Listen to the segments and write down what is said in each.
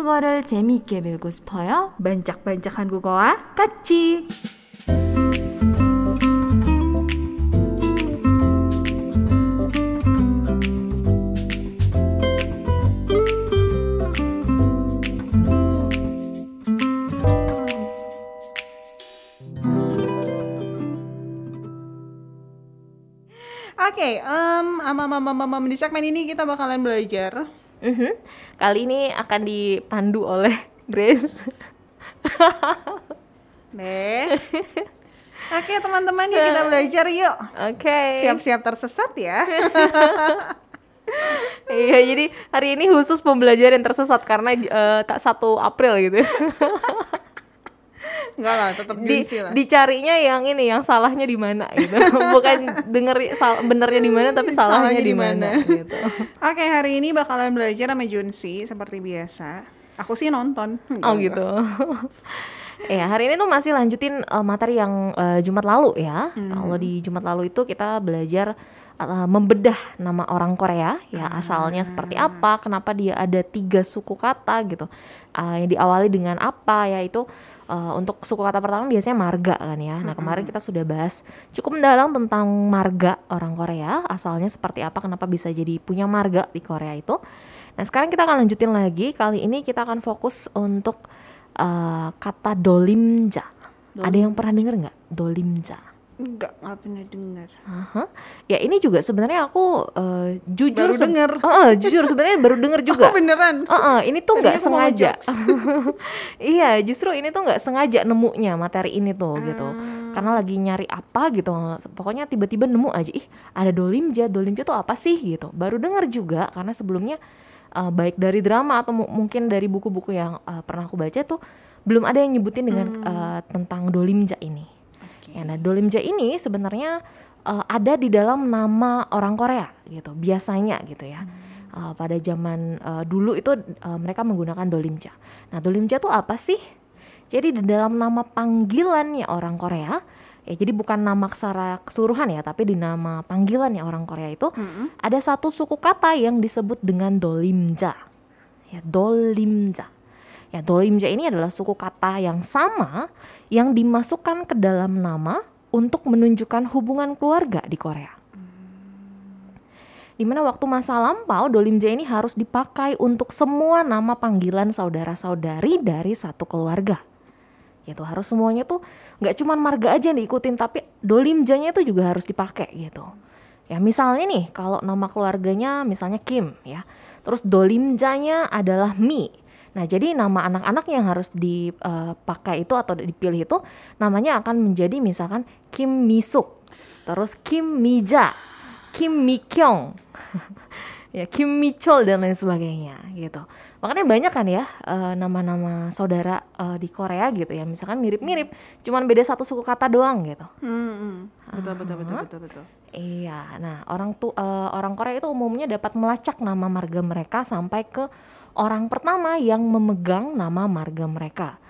한국어를 재미있게 배우고 싶어요? 반짝반짝 한국어와 같이! Oke, okay, um, um, um, um, um, um, di segmen ini kita bakalan belajar Mhm. Kali ini akan dipandu oleh Grace. Deh. Oke, teman-teman yuk kita belajar yuk. Oke. Siap-siap tersesat ya. Iya, jadi hari ini khusus pembelajaran tersesat karena eh, tak 1 April gitu. Enggak lah, tetap Di, lah. dicarinya yang ini, yang salahnya di mana gitu. Bukan denger sal, benernya di mana tapi salahnya, Salahnya di mana gitu. Oke, hari ini bakalan belajar sama Junsi seperti biasa. Aku sih nonton. Oh gitu. Ya hari ini tuh masih lanjutin eh, materi yang eh, Jumat lalu ya. Kalau di Jumat lalu itu kita belajar eh, membedah nama orang Korea ya asalnya seperti apa, kenapa dia ada tiga suku kata gitu. Ah, yang diawali dengan apa yaitu eh, untuk suku kata pertama biasanya marga kan ya. Nah kemarin kita sudah bahas cukup mendalam tentang marga orang Korea asalnya seperti apa, kenapa bisa jadi punya marga di Korea itu. Nah sekarang kita akan lanjutin lagi. Kali ini kita akan fokus untuk eh, kata dolimja. Ada yang pernah denger nggak dolimja? Enggak, enggak pernah dengar. Aha. Ya ini juga sebenarnya aku eh, jujur Baru denger. Heeh, jujur sebenarnya baru denger juga. Oh, beneran? Heeh, ini tuh nggak sengaja. iya, justru ini tuh nggak sengaja nemunya materi ini tuh gitu. Ah. Karena lagi nyari apa gitu. Pokoknya tiba-tiba nemu aja, ih ada dolimja. Dolimja tuh apa sih gitu. Baru denger juga karena sebelumnya eh, baik dari drama atau mu- mungkin dari buku-buku yang eh, pernah aku baca tuh belum ada yang nyebutin dengan Hmm. eh, tentang dolimja ini. Ya, nah dolimja ini sebenarnya eh, ada di dalam nama orang Korea gitu, biasanya gitu ya. Eh, pada zaman eh, dulu itu eh, mereka menggunakan dolimja. Nah dolimja itu apa sih? Jadi di dalam nama panggilannya orang Korea, ya jadi bukan nama secara keseluruhan ya, tapi di nama panggilannya orang Korea itu ada satu suku kata yang disebut dengan dolimja. Ya, dolimja. Ya, dolimja ini adalah suku kata yang sama yang dimasukkan ke dalam nama untuk menunjukkan hubungan keluarga di Korea. Di mana waktu masa lampau dolimja ini harus dipakai untuk semua nama panggilan saudara-saudari dari satu keluarga. Gitu harus semuanya tuh nggak cuma marga aja yang diikutin tapi dolimjanya itu juga harus dipakai gitu. Ya misalnya nih kalau nama keluarganya misalnya Kim ya. Terus dolimjanya adalah Mi. Nah, jadi nama anak-anak yang harus dipakai itu atau dipilih itu namanya akan menjadi misalkan Kim Misuk, terus Kim Mija, Kim Mikyong, ya Kim Michol dan lain sebagainya gitu. Makanya banyak kan ya eh, nama-nama saudara eh, di Korea gitu ya, misalkan mirip-mirip, cuman beda satu suku kata doang gitu. Hmm, hmm. Betul, betul, betul, Ah. betul, betul. Iya, nah orang tuh eh, orang Korea itu umumnya dapat melacak nama marga mereka sampai ke orang pertama yang memegang nama marga mereka.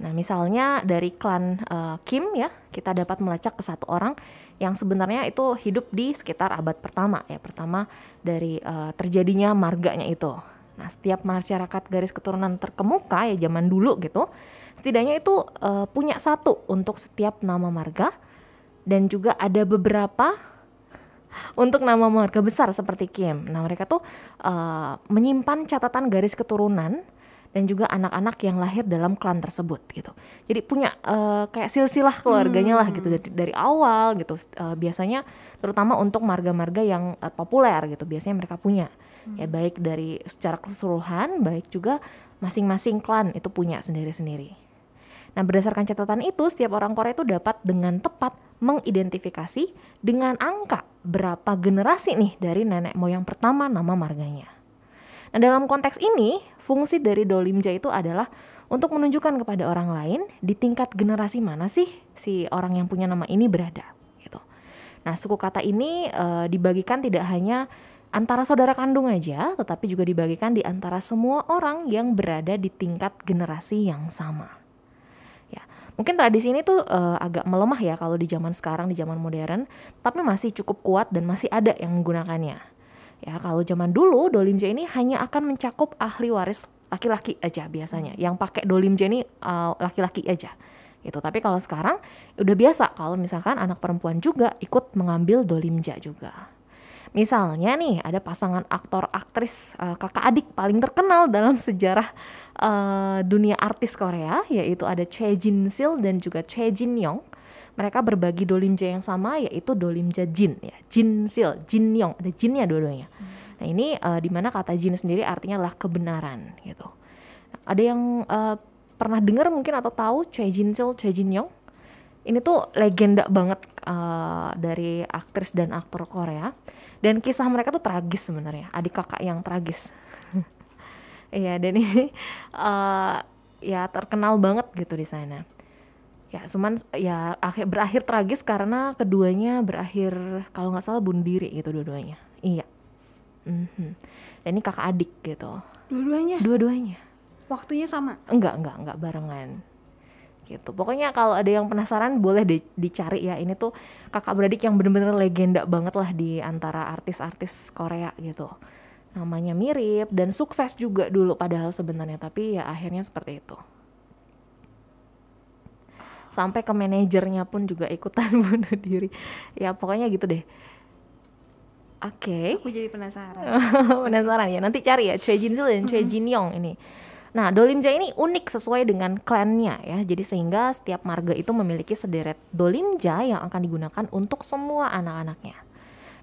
Nah, misalnya dari klan eh, Kim ya, kita dapat melacak ke satu orang yang sebenarnya itu hidup di sekitar abad pertama ya, pertama dari eh, terjadinya marganya itu. Nah, setiap masyarakat garis keturunan terkemuka ya zaman dulu gitu, setidaknya itu eh, punya satu untuk setiap nama marga dan juga ada beberapa untuk nama marga besar seperti Kim. Nah, mereka tuh eh, menyimpan catatan garis keturunan dan juga anak-anak yang lahir dalam klan tersebut gitu. Jadi punya eh, kayak silsilah keluarganya lah gitu dari, dari awal gitu. Eh, biasanya terutama untuk marga-marga yang eh, populer gitu. Biasanya mereka punya ya baik dari secara keseluruhan, baik juga masing-masing klan itu punya sendiri-sendiri. Nah, berdasarkan catatan itu, setiap orang Korea itu dapat dengan tepat mengidentifikasi dengan angka berapa generasi nih dari nenek moyang pertama nama marganya. Nah, dalam konteks ini, fungsi dari dolimja itu adalah untuk menunjukkan kepada orang lain di tingkat generasi mana sih si orang yang punya nama ini berada gitu. Nah, suku kata ini eh, dibagikan tidak hanya antara saudara kandung aja, tetapi juga dibagikan di antara semua orang yang berada di tingkat generasi yang sama. Mungkin tradisi ini tuh eh, agak melemah ya kalau di zaman sekarang di zaman modern, tapi masih cukup kuat dan masih ada yang menggunakannya. Ya, kalau zaman dulu dolimja ini hanya akan mencakup ahli waris laki-laki aja biasanya. Yang pakai dolimja ini uh, laki-laki aja gitu. Tapi kalau sekarang udah biasa kalau misalkan anak perempuan juga ikut mengambil dolimja juga. Misalnya nih ada pasangan aktor aktris uh, kakak adik paling terkenal dalam sejarah uh, dunia artis Korea yaitu ada Choi Jin Sil dan juga Choi Jin Yong. Mereka berbagi dolimja yang sama yaitu dolimja Jin ya. Jin Sil, Jin Yong, ada jinnya dua-duanya. Nah, ini uh, di mana kata Jin sendiri artinya adalah kebenaran gitu. Ada yang uh, pernah dengar mungkin atau tahu Choi Jin Sil, Choi Jin Yong? Ini tuh legenda banget uh, dari aktris dan aktor Korea dan kisah mereka tuh tragis sebenarnya adik kakak yang tragis iya dan ini uh, ya terkenal banget gitu di sana ya cuman ya akhir berakhir tragis karena keduanya berakhir kalau nggak salah bunuh diri gitu dua-duanya iya mm-hmm. dan ini kakak adik gitu dua-duanya dua-duanya waktunya sama enggak enggak enggak barengan gitu. Pokoknya kalau ada yang penasaran boleh di, dicari ya. Ini tuh kakak beradik yang bener-bener legenda banget lah di antara artis-artis Korea gitu. Namanya mirip dan sukses juga dulu padahal sebenarnya tapi ya akhirnya seperti itu. Sampai ke manajernya pun juga ikutan bunuh diri. Ya pokoknya gitu deh. Oke. Okay. Aku jadi penasaran. penasaran ya. Nanti cari ya Choi Jin Sil dan Choi Jin Yong ini Nah, Dolimja ini unik sesuai dengan klannya ya. Jadi sehingga setiap marga itu memiliki sederet Dolimja yang akan digunakan untuk semua anak-anaknya.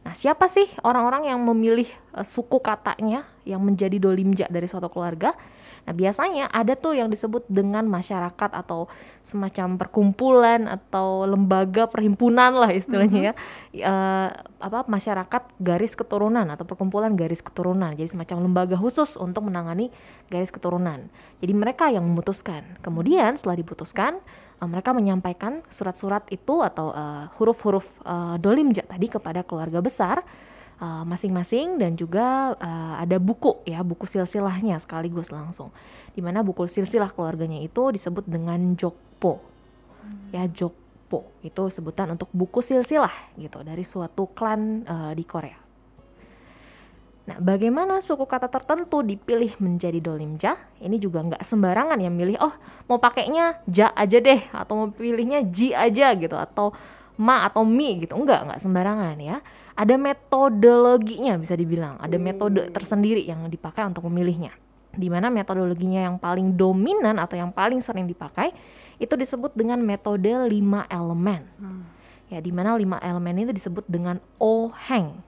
Nah, siapa sih orang-orang yang memilih uh, suku katanya yang menjadi Dolimja dari suatu keluarga? Nah, biasanya ada tuh yang disebut dengan masyarakat atau semacam perkumpulan atau lembaga perhimpunan lah istilahnya mm-hmm. ya. Uh, apa masyarakat garis keturunan atau perkumpulan garis keturunan. Jadi semacam lembaga khusus untuk menangani garis keturunan. Jadi mereka yang memutuskan. Kemudian setelah diputuskan, uh, mereka menyampaikan surat-surat itu atau uh, huruf-huruf uh, dolimja tadi kepada keluarga besar Eh, masing-masing uh, dan juga uh, ada buku ya buku silsilahnya sekaligus langsung. Di mana buku silsilah keluarganya itu disebut dengan jokpo. Hmm. ya jokpo. Itu sebutan untuk buku silsilah gitu dari suatu klan uh, di Korea Nah, bagaimana suku kata tertentu dipilih menjadi dolimja? Ini juga nggak sembarangan yang milih, oh mau pakainya ja aja deh, atau mau pilihnya ji aja gitu, atau ma atau mi gitu. Enggak, nggak sembarangan ya ada metodologinya bisa dibilang, ada metode hmm. tersendiri yang dipakai untuk memilihnya. Di mana metodologinya yang paling dominan atau yang paling sering dipakai itu disebut dengan metode lima elemen. Hmm. Ya, di mana lima elemen itu disebut dengan oheng.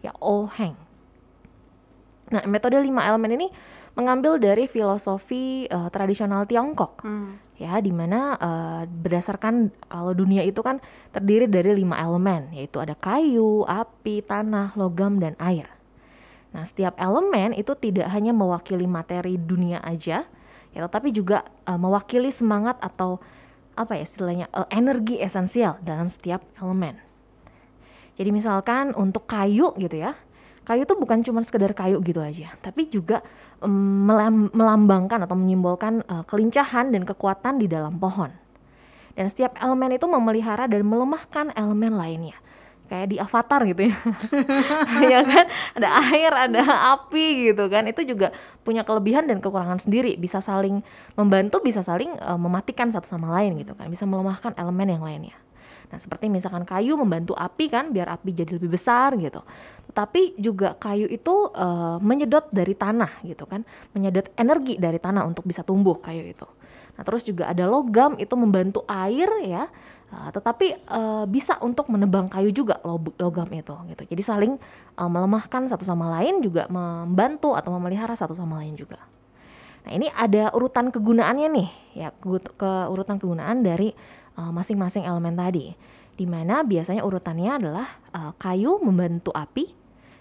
Ya, oheng. Nah, metode lima elemen ini mengambil dari filosofi uh, tradisional Tiongkok. Hmm ya di mana uh, berdasarkan kalau dunia itu kan terdiri dari lima elemen yaitu ada kayu, api, tanah, logam dan air. Nah setiap elemen itu tidak hanya mewakili materi dunia aja, ya tetapi juga uh, mewakili semangat atau apa ya istilahnya uh, energi esensial dalam setiap elemen. Jadi misalkan untuk kayu gitu ya, kayu itu bukan cuma sekedar kayu gitu aja, tapi juga melambangkan atau menyimbolkan uh, kelincahan dan kekuatan di dalam pohon. Dan setiap elemen itu memelihara dan melemahkan elemen lainnya. Kayak di Avatar gitu ya. ya kan? Ada air, ada api gitu kan. Itu juga punya kelebihan dan kekurangan sendiri. Bisa saling membantu, bisa saling uh, mematikan satu sama lain gitu kan. Bisa melemahkan elemen yang lainnya. Nah, seperti misalkan kayu membantu api kan biar api jadi lebih besar gitu. Tapi juga kayu itu uh, menyedot dari tanah gitu kan, menyedot energi dari tanah untuk bisa tumbuh kayu itu. Nah, terus juga ada logam itu membantu air ya. Uh, tetapi uh, bisa untuk menebang kayu juga logam itu gitu. Jadi saling uh, melemahkan satu sama lain juga membantu atau memelihara satu sama lain juga. Nah, ini ada urutan kegunaannya nih ya, ke urutan kegunaan dari masing-masing uh, elemen tadi. Di mana biasanya urutannya adalah uh, kayu membantu api,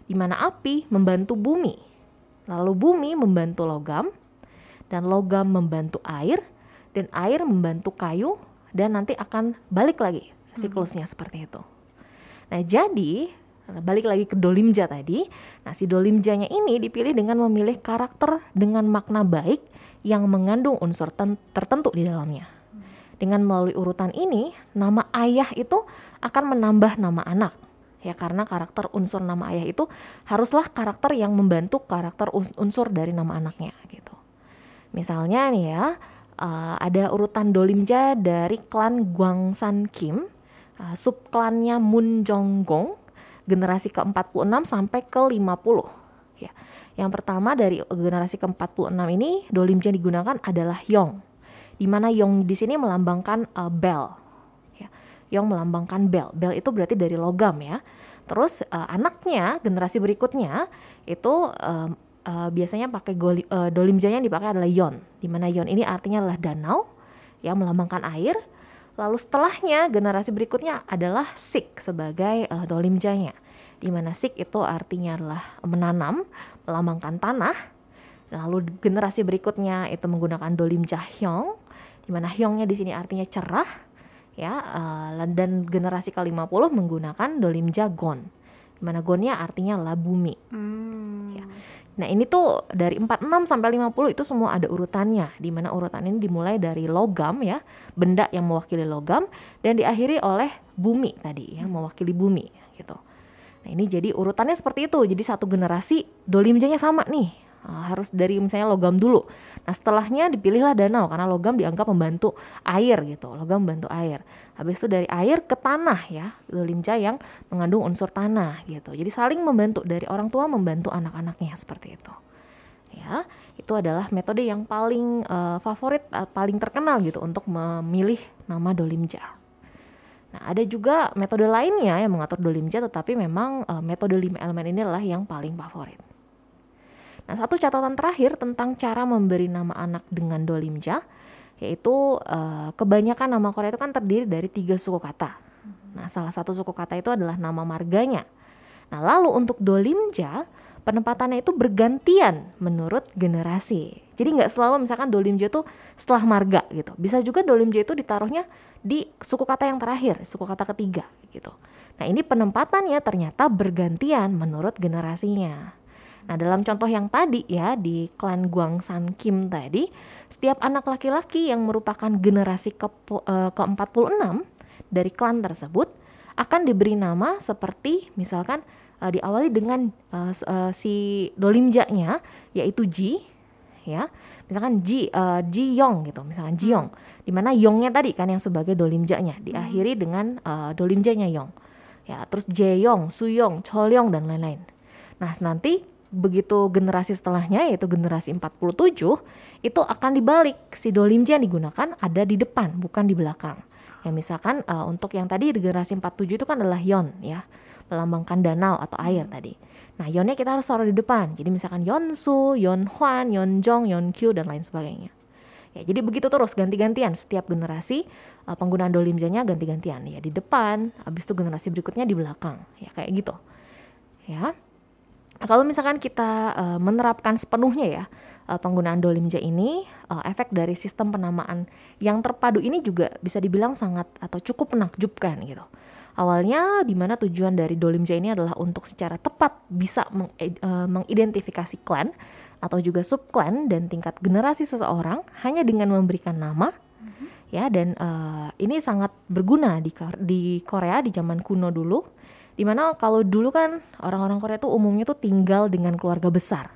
di mana api membantu bumi. Lalu bumi membantu logam dan logam membantu air dan air membantu kayu dan nanti akan balik lagi siklusnya hmm. seperti itu. Nah, jadi balik lagi ke dolimja tadi. Nah, si dolimjanya ini dipilih dengan memilih karakter dengan makna baik yang mengandung unsur tertentu di dalamnya. Dengan melalui urutan ini, nama ayah itu akan menambah nama anak. Ya karena karakter unsur nama ayah itu haruslah karakter yang membantu karakter unsur dari nama anaknya gitu. Misalnya nih ya, uh, ada urutan Dolimja dari klan Guangsan Kim, uh, subklannya Mun Jonggong, generasi ke-46 sampai ke-50. Ya. Yang pertama dari generasi ke-46 ini Dolimja digunakan adalah Yong. Di mana Yong di sini melambangkan uh, bell. Ya. Yong melambangkan bell. Bell itu berarti dari logam ya. Terus uh, anaknya generasi berikutnya itu uh, uh, biasanya pakai goli, uh, dolimjanya yang dipakai adalah yon, di mana yon ini artinya adalah danau yang melambangkan air. Lalu setelahnya generasi berikutnya adalah sik sebagai uh, dolimjanya, di mana sik itu artinya adalah menanam, melambangkan tanah. Lalu generasi berikutnya itu menggunakan dolimja hyong, di mana hyongnya di sini artinya cerah, ya. Uh, dan generasi ke-50 menggunakan dolimja gon, di mana gonnya artinya adalah bumi. Hmm. Ya. Nah, ini tuh dari 46 sampai 50 itu semua ada urutannya, di mana urutan ini dimulai dari logam ya, benda yang mewakili logam dan diakhiri oleh bumi tadi yang mewakili bumi gitu. Nah, ini jadi urutannya seperti itu. Jadi satu generasi dolimjanya sama nih harus dari misalnya logam dulu. Nah setelahnya dipilihlah danau karena logam dianggap membantu air gitu, logam membantu air. Habis itu dari air ke tanah ya, limca yang mengandung unsur tanah gitu. Jadi saling membantu dari orang tua membantu anak-anaknya seperti itu. Ya, itu adalah metode yang paling uh, favorit, uh, paling terkenal gitu untuk memilih nama dolimja. Nah, ada juga metode lainnya yang mengatur dolimja, tetapi memang uh, metode lima elemen ini adalah yang paling favorit. Nah, satu catatan terakhir tentang cara memberi nama anak dengan dolimja, yaitu uh, kebanyakan nama Korea itu kan terdiri dari tiga suku kata. Nah, salah satu suku kata itu adalah nama marganya. Nah, lalu untuk dolimja, penempatannya itu bergantian menurut generasi. Jadi nggak selalu misalkan dolimja itu setelah marga gitu. Bisa juga dolimja itu ditaruhnya di suku kata yang terakhir, suku kata ketiga gitu. Nah ini penempatannya ternyata bergantian menurut generasinya. Nah, dalam contoh yang tadi ya di klan Guangsan Kim tadi, setiap anak laki-laki yang merupakan generasi ke, uh, ke-46 dari klan tersebut akan diberi nama seperti misalkan uh, diawali dengan uh, uh, si dolimjanya yaitu Ji ya. Misalkan Ji uh, Ji Yong gitu, misalkan Ji Yong. Di mana Yongnya tadi kan yang sebagai dolimjanya diakhiri dengan uh, dolimjanya Yong. Ya, terus Jae-yong, Su-yong, Chol-yong dan lain-lain. Nah, nanti begitu generasi setelahnya yaitu generasi 47 itu akan dibalik si dolimja yang digunakan ada di depan bukan di belakang. Ya misalkan uh, untuk yang tadi generasi 47 itu kan adalah yon ya, melambangkan danau atau air tadi. Nah, yonnya kita harus taruh di depan. Jadi misalkan Yonsu, Yonhwan, Yonjong, Yonkyu dan lain sebagainya. Ya, jadi begitu terus ganti-gantian setiap generasi uh, penggunaan dolimjanya ganti-gantian ya di depan, habis itu generasi berikutnya di belakang. Ya kayak gitu. Ya. Kalau misalkan kita uh, menerapkan sepenuhnya ya uh, penggunaan dolimja ini, uh, efek dari sistem penamaan yang terpadu ini juga bisa dibilang sangat atau cukup menakjubkan gitu. Awalnya di mana tujuan dari dolimja ini adalah untuk secara tepat bisa meng, uh, mengidentifikasi klan atau juga subklan dan tingkat generasi seseorang hanya dengan memberikan nama mm-hmm. ya dan uh, ini sangat berguna di di Korea di zaman kuno dulu Di mana kalau dulu kan orang-orang Korea tuh umumnya tuh tinggal dengan keluarga besar.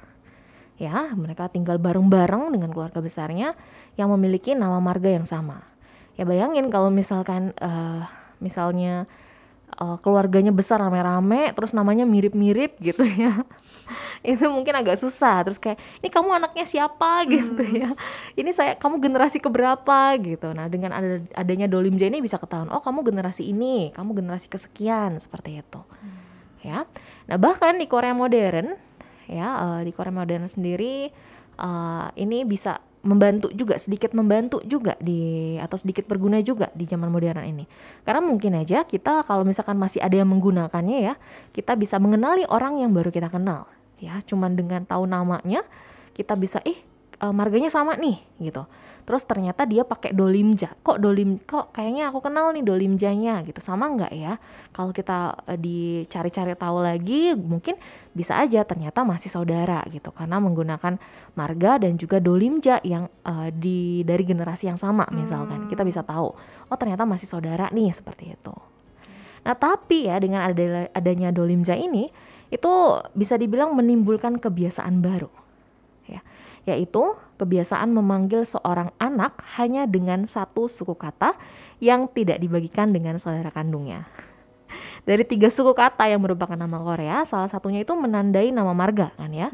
Ya, mereka tinggal bareng-bareng dengan keluarga besarnya yang memiliki nama marga yang sama. Ya bayangin kalau misalkan uh, misalnya uh, keluarganya besar rame-rame terus namanya mirip-mirip gitu ya. Itu mungkin agak susah terus kayak ini kamu anaknya siapa? gitu hmm. ya. Ini saya kamu generasi keberapa? gitu. Nah dengan ada adanya dolimja ini bisa ketahuan oh kamu generasi ini kamu generasi kesekian seperti itu. Hmm. ya. Nah bahkan di Korea modern ya uh, di Korea modern sendiri uh, ini bisa membantu juga sedikit membantu juga di atau sedikit berguna juga di zaman modern ini. Karena mungkin aja kita kalau misalkan masih ada yang menggunakannya ya kita bisa mengenali orang yang baru kita kenal. Ya cuman dengan tahu namanya kita bisa eh marganya sama nih gitu terus ternyata dia pakai dolimja. Kok dolim kok kayaknya aku kenal nih dolimjanya gitu. Sama nggak ya? Kalau kita uh, dicari-cari tahu lagi mungkin bisa aja ternyata masih saudara gitu. Karena menggunakan marga dan juga dolimja yang uh, di dari generasi yang sama misalkan. Hmm. kita bisa tahu oh ternyata masih saudara nih seperti itu. Nah tapi ya dengan ada adanya dolimja ini itu bisa dibilang menimbulkan kebiasaan baru. Ya yaitu kebiasaan memanggil seorang anak hanya dengan satu suku kata yang tidak dibagikan dengan saudara kandungnya. Dari tiga suku kata yang merupakan nama Korea, salah satunya itu menandai nama marga kan ya.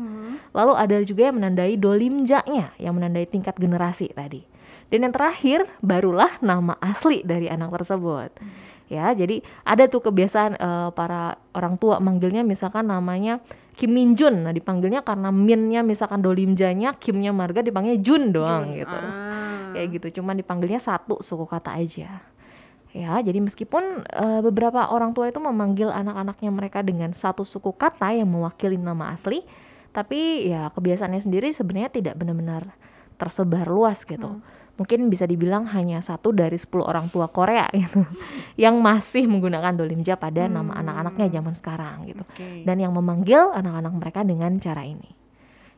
Lalu ada juga yang menandai dolimjanya, yang menandai tingkat generasi tadi. Dan yang terakhir barulah nama asli dari anak tersebut. Ya, jadi ada tuh kebiasaan eh, para orang tua manggilnya misalkan namanya Kim Min Jun. Nah, dipanggilnya karena Minnya misalkan dolimjanya, Kimnya marga dipanggilnya Jun doang gitu. Ah. Kayak gitu, cuman dipanggilnya satu suku kata aja. Ya, jadi meskipun eh, beberapa orang tua itu memanggil anak-anaknya mereka dengan satu suku kata yang mewakili nama asli, tapi ya kebiasaannya sendiri sebenarnya tidak benar-benar tersebar luas gitu. Mungkin bisa dibilang hanya satu dari 10 orang tua Korea gitu yang masih menggunakan dolimja pada nama anak-anaknya zaman sekarang gitu. Oke. Dan yang memanggil anak-anak mereka dengan cara ini.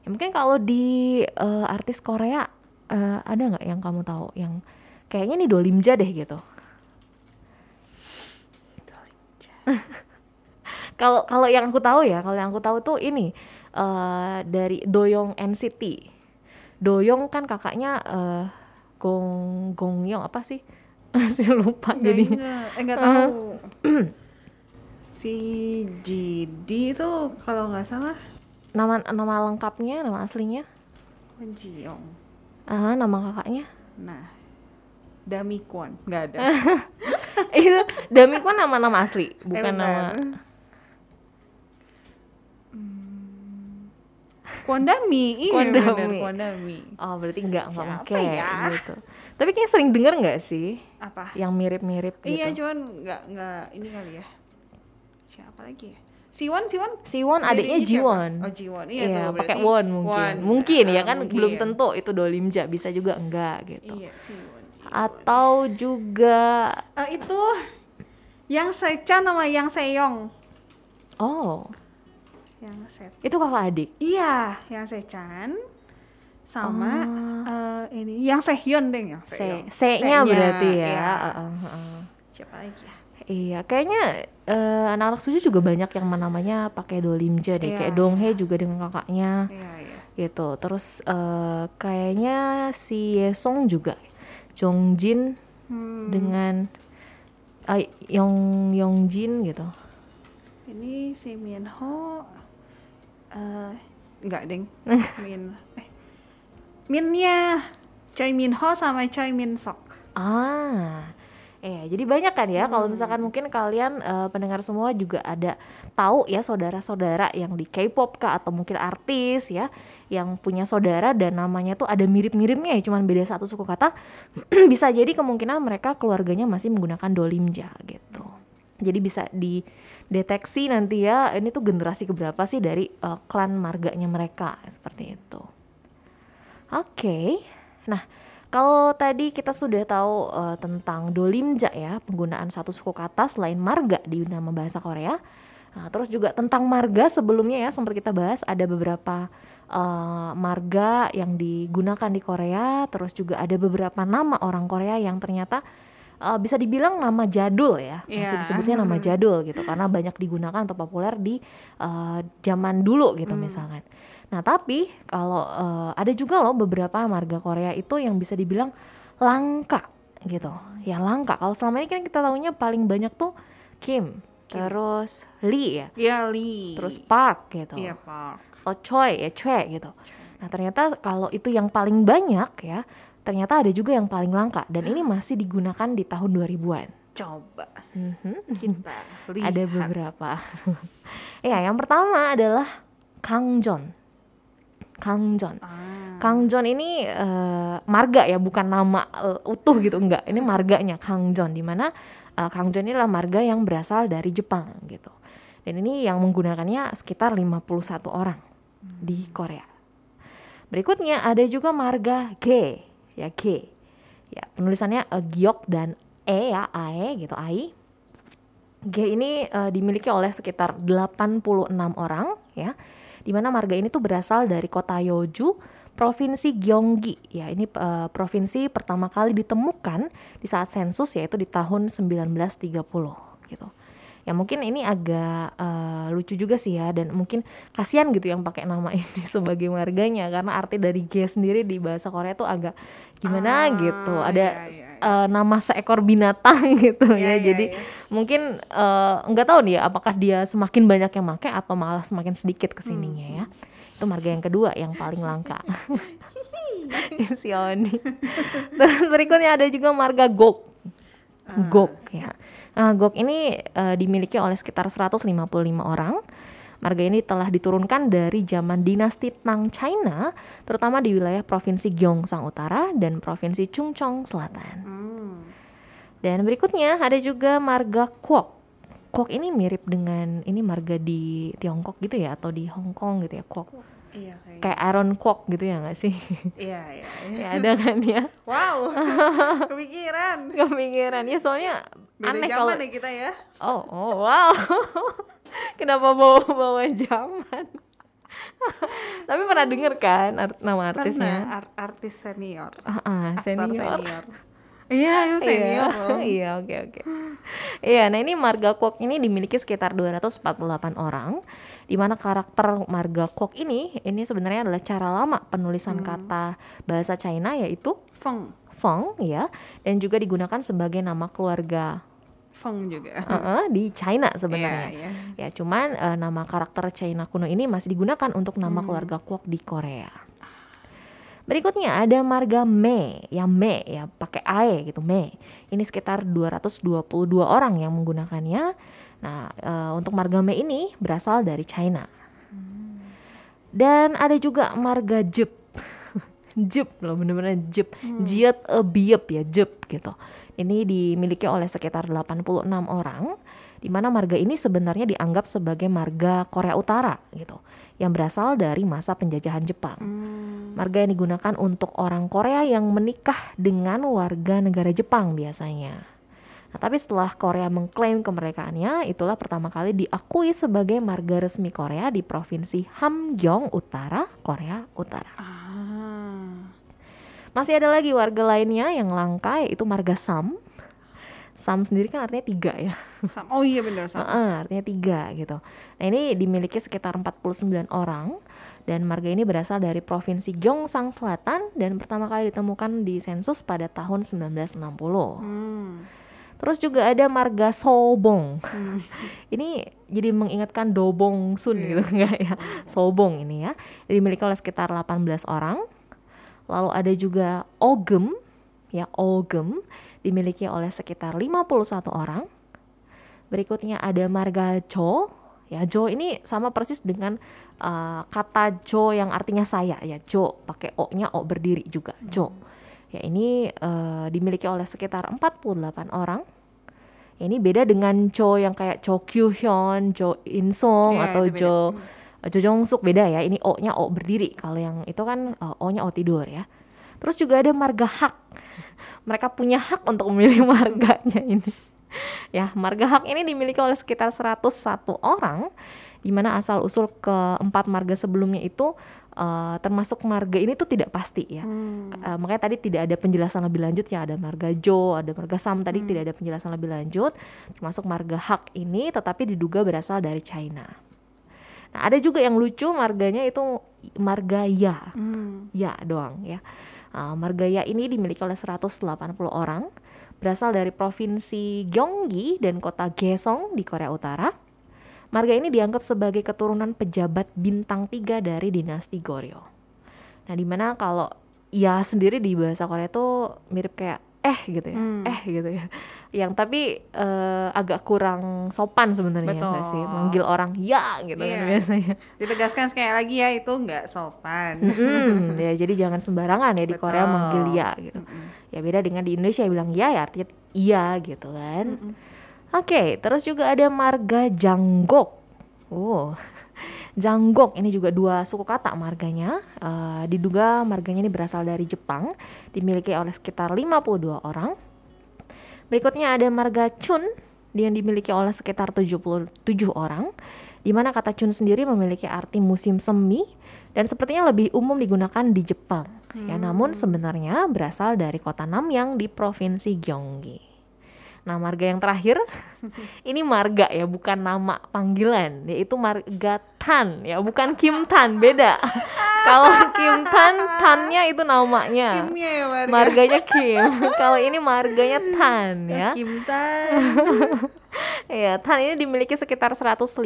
Ya, mungkin kalau di eh, artis Korea eh, ada nggak yang kamu tahu yang kayaknya nih dolimja deh gitu. Kalau kalau yang aku tahu ya, kalau yang aku tahu tuh ini eh, dari Doyong NCT. Doyong kan kakaknya eh, Gong Gongyong apa sih? Masih lupa Nggak jadinya. inget. Eh nggak tahu. si JD itu kalau nggak salah Nama nama lengkapnya, nama aslinya? Kwon Ji Young. Ah, nama kakaknya? Nah, Dami Kwon nggak ada. itu Dami kan nama-nama asli, Eh, bukan nama. Kwon Dami, iya Kwon bener, Dami. Kwon Dami. Oh, berarti enggak enggak pakai ya? gitu. Tapi kayaknya sering denger nggak sih Apa? yang mirip-mirip gitu. Iya, cuman nggak nggak ini kali ya. Siapa lagi ya? Siwon, Siwon. Siwon adiknya Jiwon. Oh, Jiwon. Iya, Iya, pakai won mungkin. Won. Mungkin ya Ah, kan mungkin. belum tentu itu dolimja, bisa juga enggak gitu. Iya, Siwon. Atau juga Eh, itu yang Sechan sama yang Seyong. oh, Yang Set. itu kakak adik. Iya, yang Sechan sama Oh. eh, ini yang Sehyun deh yang Se Seyong. C-nya berarti ya. iya. Heeh, heeh. Siapa lagi ya? Iya, kayaknya eh, anak-anak suju juga banyak yang namanya pakai dolimja deh. Iya, Kayak Donghae juga dengan kakaknya Iya, iya. gitu. Terus eh, kayaknya si Yesong juga. Jongjin Hmm, dengan ah, Yong Yongjin gitu. ini si Minho eh enggak, Deng. Min eh Minnya Choi Minho sama Choi Min Sok. Ah, iya. Jadi banyak kan ya. Kalau misalkan mungkin kalian eh, pendengar semua juga ada tahu ya saudara-saudara yang di K-pop kah atau mungkin artis ya yang punya saudara dan namanya tuh ada mirip-miripnya ya, cuman beda satu suku kata. bisa jadi kemungkinan mereka keluarganya masih menggunakan dolimja gitu. Jadi bisa dideteksi nanti ya ini tuh generasi keberapa sih dari eh, klan marganya mereka seperti itu. Oke, nah kalau tadi kita sudah tahu eh, tentang dolimja ya, penggunaan satu suku kata selain marga di nama bahasa Korea. Nah, terus juga tentang marga sebelumnya ya sempat kita bahas ada beberapa eh, marga yang digunakan di Korea, terus juga ada beberapa nama orang Korea yang ternyata eh, bisa dibilang nama jadul ya, masih Iya. disebutnya nama jadul gitu karena banyak digunakan atau populer di eh, zaman dulu gitu misalkan. Nah, tapi kalau eh, ada juga loh beberapa marga Korea itu yang bisa dibilang langka gitu. Ya langka. Kalau selama ini kan kita tahunya paling banyak tuh Kim, terus Lee ya, Iya, Lee. terus Park gitu. Iya, Park. Atau Choi ya, Choi gitu. Nah, ternyata kalau itu yang paling banyak ya, ternyata ada juga yang paling langka dan ini masih digunakan di tahun 2000-an. Coba Mhm. kita lihat. Ada beberapa. ya, yang pertama adalah Kangjon. Kangjon. Ah, Kangjon ini eh, marga ya, bukan nama eh, utuh gitu enggak. Ini marganya Kangjon di mana eh, Kangjon ini adalah marga yang berasal dari Jepang gitu. Dan ini yang menggunakannya sekitar 51 orang di Korea. Berikutnya ada juga marga G, ya G. Ya, penulisannya eh, Giok dan E ya, AE gitu, AI. G ini eh, dimiliki oleh sekitar 86 orang ya. Di mana marga ini tuh berasal dari kota Yeoju, Provinsi Gyeonggi. Ya, ini eh, provinsi pertama kali ditemukan di saat sensus yaitu di tahun 1930 gitu. Ya mungkin ini agak eh, lucu juga sih ya dan mungkin kasihan gitu yang pakai nama ini sebagai marganya karena arti dari G sendiri di bahasa Korea tuh agak gimana Ah, gitu. ada iya, iya, eh, nama seekor binatang gitu Iya, ya. iya, jadi iya. mungkin eh, nggak tahu nih ya apakah dia semakin banyak yang pakai atau malah semakin sedikit ke sininya ya. Itu marga yang kedua yang paling langka. Si Oni. Terus berikutnya ada juga marga Gok Gok ya Nah, Gok ini eh, dimiliki oleh sekitar 155 orang Marga ini telah diturunkan dari zaman dinasti Tang China, terutama di wilayah provinsi Gyeongsang Utara dan provinsi Chungcheong Selatan. Hmm. Dan berikutnya ada juga marga Kwok. Kwok ini mirip dengan ini marga di Tiongkok gitu ya atau di Hong Kong gitu ya Kwok. Iya kayak. Kayak Aaron Kwok gitu ya nggak sih? Iya iya. iya. ya ada kan ya. Wow. Kepikiran. Kepikiran ya soalnya Beda aneh kalau nih kita ya. Oh, oh wow. Kenapa bawa-bawa zaman? Tapi pernah denger kan art- nama Pernah artisnya? ar- artis senior. Ah, Aktor senior. senior. Iya, itu senior Iya, loh. Iya, oke oke. Iya, nah ini marga Kwok ini dimiliki sekitar 248 orang. Di mana karakter marga Kwok ini ini sebenarnya adalah cara lama penulisan kata bahasa China yaitu Feng. Feng ya dan juga digunakan sebagai nama keluarga Feng juga. uh-uh, di China sebenarnya. Iya, iya. Ya, cuman eh, nama karakter China kuno ini masih digunakan untuk nama keluarga Kwok di Korea. Berikutnya ada marga Me, ya Me ya pakai ae gitu Me. Ini sekitar 222 orang yang menggunakannya. Nah, eh, untuk marga Me ini berasal dari China. Dan ada juga marga Jep. Jep loh bener-bener Jep. Jiet e biep ya Jep gitu. Ini dimiliki oleh sekitar 86 orang di mana marga ini sebenarnya dianggap sebagai marga Korea Utara gitu yang berasal dari masa penjajahan Jepang. Marga yang digunakan untuk orang Korea yang menikah dengan warga negara Jepang biasanya. Nah, tapi setelah Korea mengklaim kemerdekaannya, itulah pertama kali diakui sebagai marga resmi Korea di provinsi Hamgyong Utara, Korea Utara. Ah. Masih ada lagi warga lainnya yang langka yaitu marga Sam. Sam sendiri kan artinya tiga ya. Sam- Oh iya benar sama. Heeh, artinya tiga gitu. Nah ini dimiliki sekitar 49 orang dan marga ini berasal dari provinsi Gyeongsang Selatan dan pertama kali ditemukan di sensus pada tahun 1960. Hmm. Terus juga ada marga Sobong. ini jadi mengingatkan Dobong Sun gitu enggak ya? Sobong ini ya. Dimiliki oleh sekitar 18 orang. Lalu ada juga Ogem, ya Ogem dimiliki oleh sekitar 51 orang. Berikutnya ada marga Jo. Ya Jo ini sama persis dengan uh, kata Jo yang artinya saya ya Jo pakai O-nya O berdiri juga Jo. Ya ini uh, dimiliki oleh sekitar 48 orang. Ya, ini beda dengan Jo yang kayak Jo Kyu Hyun, Jo In Song Iya, atau beda. Jo Jo Jong Suk beda ya. Ini O-nya O berdiri. Kalau yang itu kan uh, O-nya O tidur ya. Terus juga ada marga hak. Mereka punya hak untuk memilih marganya ini. Ya, marga hak ini dimiliki oleh sekitar 101 orang di mana asal usul keempat marga sebelumnya itu uh, termasuk marga ini tuh tidak pasti ya. Hmm. Uh, makanya tadi tidak ada penjelasan lebih lanjut ya ada marga Jo, ada marga Sam tadi tidak ada penjelasan lebih lanjut termasuk marga hak ini tetapi diduga berasal dari China. Nah, ada juga yang lucu marganya itu marga Ya. Hmm. Ya doang ya. Uh, marga Ya ini dimiliki oleh 180 orang berasal dari provinsi Gyeonggi dan kota Gaesong di Korea Utara. Marga ini dianggap sebagai keturunan pejabat bintang tiga dari dinasti Goryeo. Nah, di mana kalau ya sendiri di bahasa Korea itu mirip kayak eh gitu ya, Hmm. eh gitu ya. Yang tapi eh, agak kurang sopan sebenarnya ya nggak sih, manggil orang ya gitu kan Iya. biasanya. Ditegaskan sekali lagi ya itu nggak sopan. Mm, ya jadi jangan sembarangan ya di Korea manggil ya gitu. Ya beda dengan di Indonesia bilang ya ya artinya iya gitu kan. Oke, terus juga ada marga Janggok. Oh. Janggok ini juga dua suku kata marganya. Eh, diduga marganya ini berasal dari Jepang, dimiliki oleh sekitar 52 orang. Berikutnya ada marga Chun yang dimiliki oleh sekitar 77 orang, di mana kata Chun sendiri memiliki arti musim semi dan sepertinya lebih umum digunakan di Jepang. Ya, namun sebenarnya berasal dari kota Namyang di provinsi Gyeonggi. Nah, marga yang terakhir ini marga ya, bukan nama panggilan, yaitu marga Tan ya, bukan Kim Tan, beda. Kalau Kim Tan, Tannya itu namanya. Kimnya ya marga. Marganya Kim. Kalau ini marganya Tan ya. Kim Tan. Ya, Tan ini dimiliki sekitar 155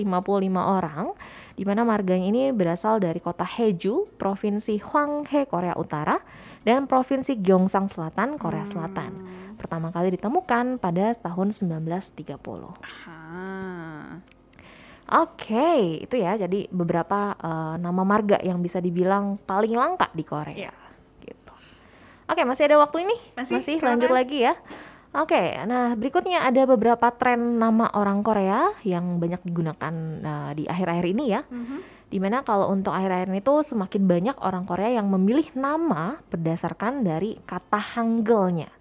orang, di mana marganya ini berasal dari kota Heju, provinsi Hwanghae, Korea Utara, dan provinsi Gyeongsang Selatan, Korea Selatan. Pertama kali ditemukan pada tahun 1930. Ah. Oke, itu ya. Jadi beberapa eh, nama marga yang bisa dibilang paling langka di Korea. Iya. Gitu. Oke, masih ada waktu ini? Masih, silakan. lanjut lagi ya. Oke, nah berikutnya ada beberapa tren nama orang Korea yang banyak digunakan nah, di akhir-akhir ini ya. Mhm. Di mana kalau untuk akhir-akhir ini tuh semakin banyak orang Korea yang memilih nama berdasarkan dari kata Hangulnya.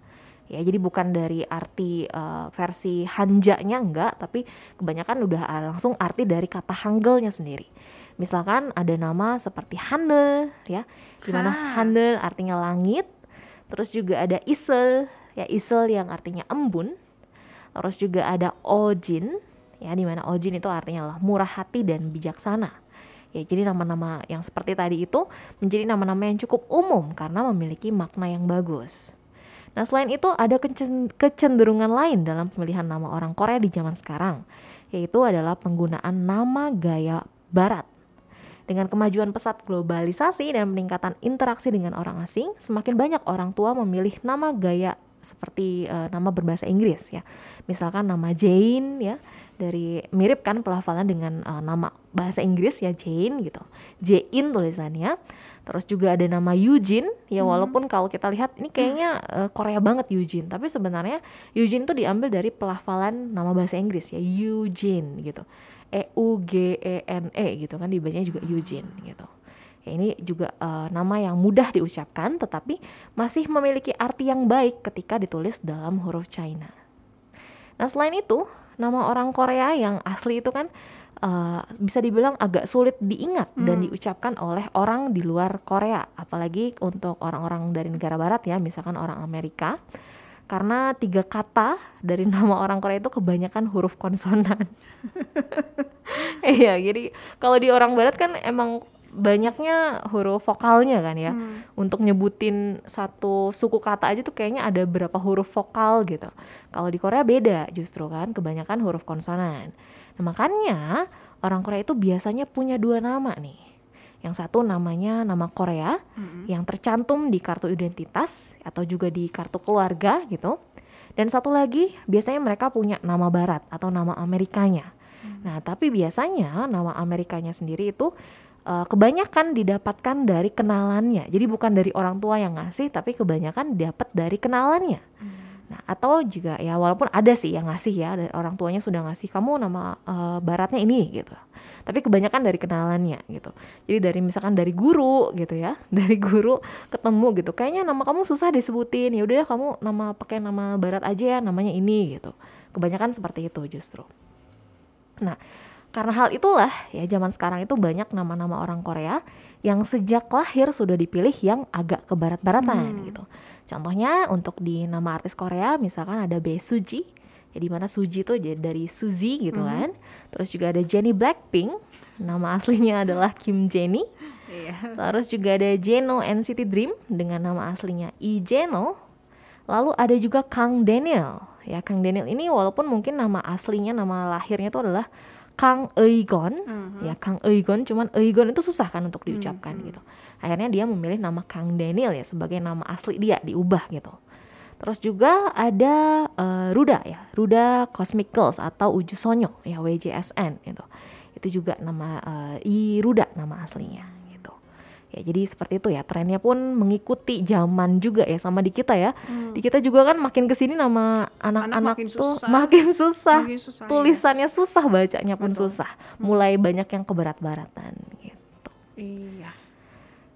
Ya, jadi bukan dari arti eh, versi Hanjanya enggak, tapi kebanyakan udah langsung arti dari kata Hangulnya sendiri. Misalkan ada nama seperti Hanel ya, di mana Ha. Hanel artinya langit, terus juga ada Isel, ya Isel yang artinya embun, terus juga ada Ojin, ya di mana Ojin itu artinya lah murah hati dan bijaksana. Ya, jadi nama-nama yang seperti tadi itu menjadi nama-nama yang cukup umum karena memiliki makna yang bagus. Nah, selain itu ada kecen- kecenderungan lain dalam pemilihan nama orang Korea di zaman sekarang, yaitu adalah penggunaan nama gaya barat. Dengan kemajuan pesat globalisasi dan peningkatan interaksi dengan orang asing, semakin banyak orang tua memilih nama gaya seperti eh, nama berbahasa Inggris ya. Misalkan nama Jane ya, dari mirip kan pelafalan dengan eh, nama bahasa Inggris ya Jane gitu. Jane tulisannya. Terus juga ada nama Eugene ya walaupun kalau kita lihat ini kayaknya eh, Korea banget Eugene, tapi sebenarnya Eugene itu diambil dari pelafalan nama bahasa Inggris ya Eugene gitu. E U G E N E gitu kan dibacanya juga Eugene gitu. Ya, ini juga eh, nama yang mudah diucapkan tetapi masih memiliki arti yang baik ketika ditulis dalam huruf China. Nah, selain itu, nama orang Korea yang asli itu kan eh, bisa dibilang agak sulit diingat dan diucapkan oleh orang di luar Korea, apalagi untuk orang-orang dari negara barat ya, misalkan orang Amerika. Karena tiga kata dari nama orang Korea itu kebanyakan huruf konsonan. Iya, jadi kalau di orang barat kan emang banyaknya huruf vokalnya kan ya. Untuk nyebutin satu suku kata aja tuh kayaknya ada berapa huruf vokal gitu. Kalau di Korea beda justru kan, kebanyakan huruf konsonan. Nah, makanya orang Korea itu biasanya punya dua nama nih. Yang satu namanya nama Korea yang tercantum di kartu identitas atau juga di kartu keluarga gitu. Dan satu lagi biasanya mereka punya nama barat atau nama Amerikanya. Nah, tapi biasanya nama Amerikanya sendiri itu eh, kebanyakan didapatkan dari kenalannya. Jadi bukan dari orang tua yang ngasih, tapi kebanyakan dapat dari kenalannya. Nah, atau juga ya walaupun ada sih yang ngasih ya, dari orang tuanya sudah ngasih kamu nama eh, baratnya ini gitu. Tapi kebanyakan dari kenalannya gitu. Jadi dari misalkan dari guru gitu ya, dari guru ketemu gitu. Kayaknya nama kamu susah disebutin. Ya udah kamu nama pakai nama barat aja ya, namanya ini gitu. Kebanyakan seperti itu justru. Nah, karena hal itulah ya zaman sekarang itu banyak nama-nama orang Korea yang sejak lahir sudah dipilih yang agak ke barat-baratan gitu. Contohnya untuk di nama artis Korea misalkan ada Bae Suji, ya di mana Suji itu dari Suzy gitu kan. Terus juga ada Jennie Blackpink, nama aslinya adalah Kim Jennie. Iya. Terus juga ada Jeno NCT Dream dengan nama aslinya Lee Jeno. Lalu ada juga Kang Daniel. Ya, Kang Daniel ini walaupun mungkin nama aslinya, nama lahirnya itu adalah Kang Eugon. Ya, Kang Eugon, cuman Eugon itu susah kan untuk diucapkan gitu. Akhirnya dia memilih nama Kang Daniel ya sebagai nama asli dia, diubah gitu. Terus juga ada eh, Ruda ya, Ruda Cosmic Girls atau Uju Sonyo ya WJSN gitu. Itu juga nama eh, I Ruda nama aslinya. Ya jadi seperti itu ya trennya pun mengikuti zaman juga ya sama di kita ya. Di kita juga kan makin ke sini nama anak-anak makin tuh susah. makin susah. Makin susah, ya. Tulisannya susah, bacanya pun susah. Mulai banyak yang keberat-baratan gitu. Iya.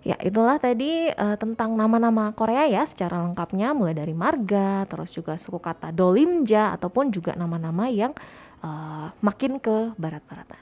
Ya, itulah tadi eh, tentang nama-nama Korea ya secara lengkapnya mulai dari marga, terus juga suku kata dolimja ataupun juga nama-nama yang eh, makin ke barat-baratan.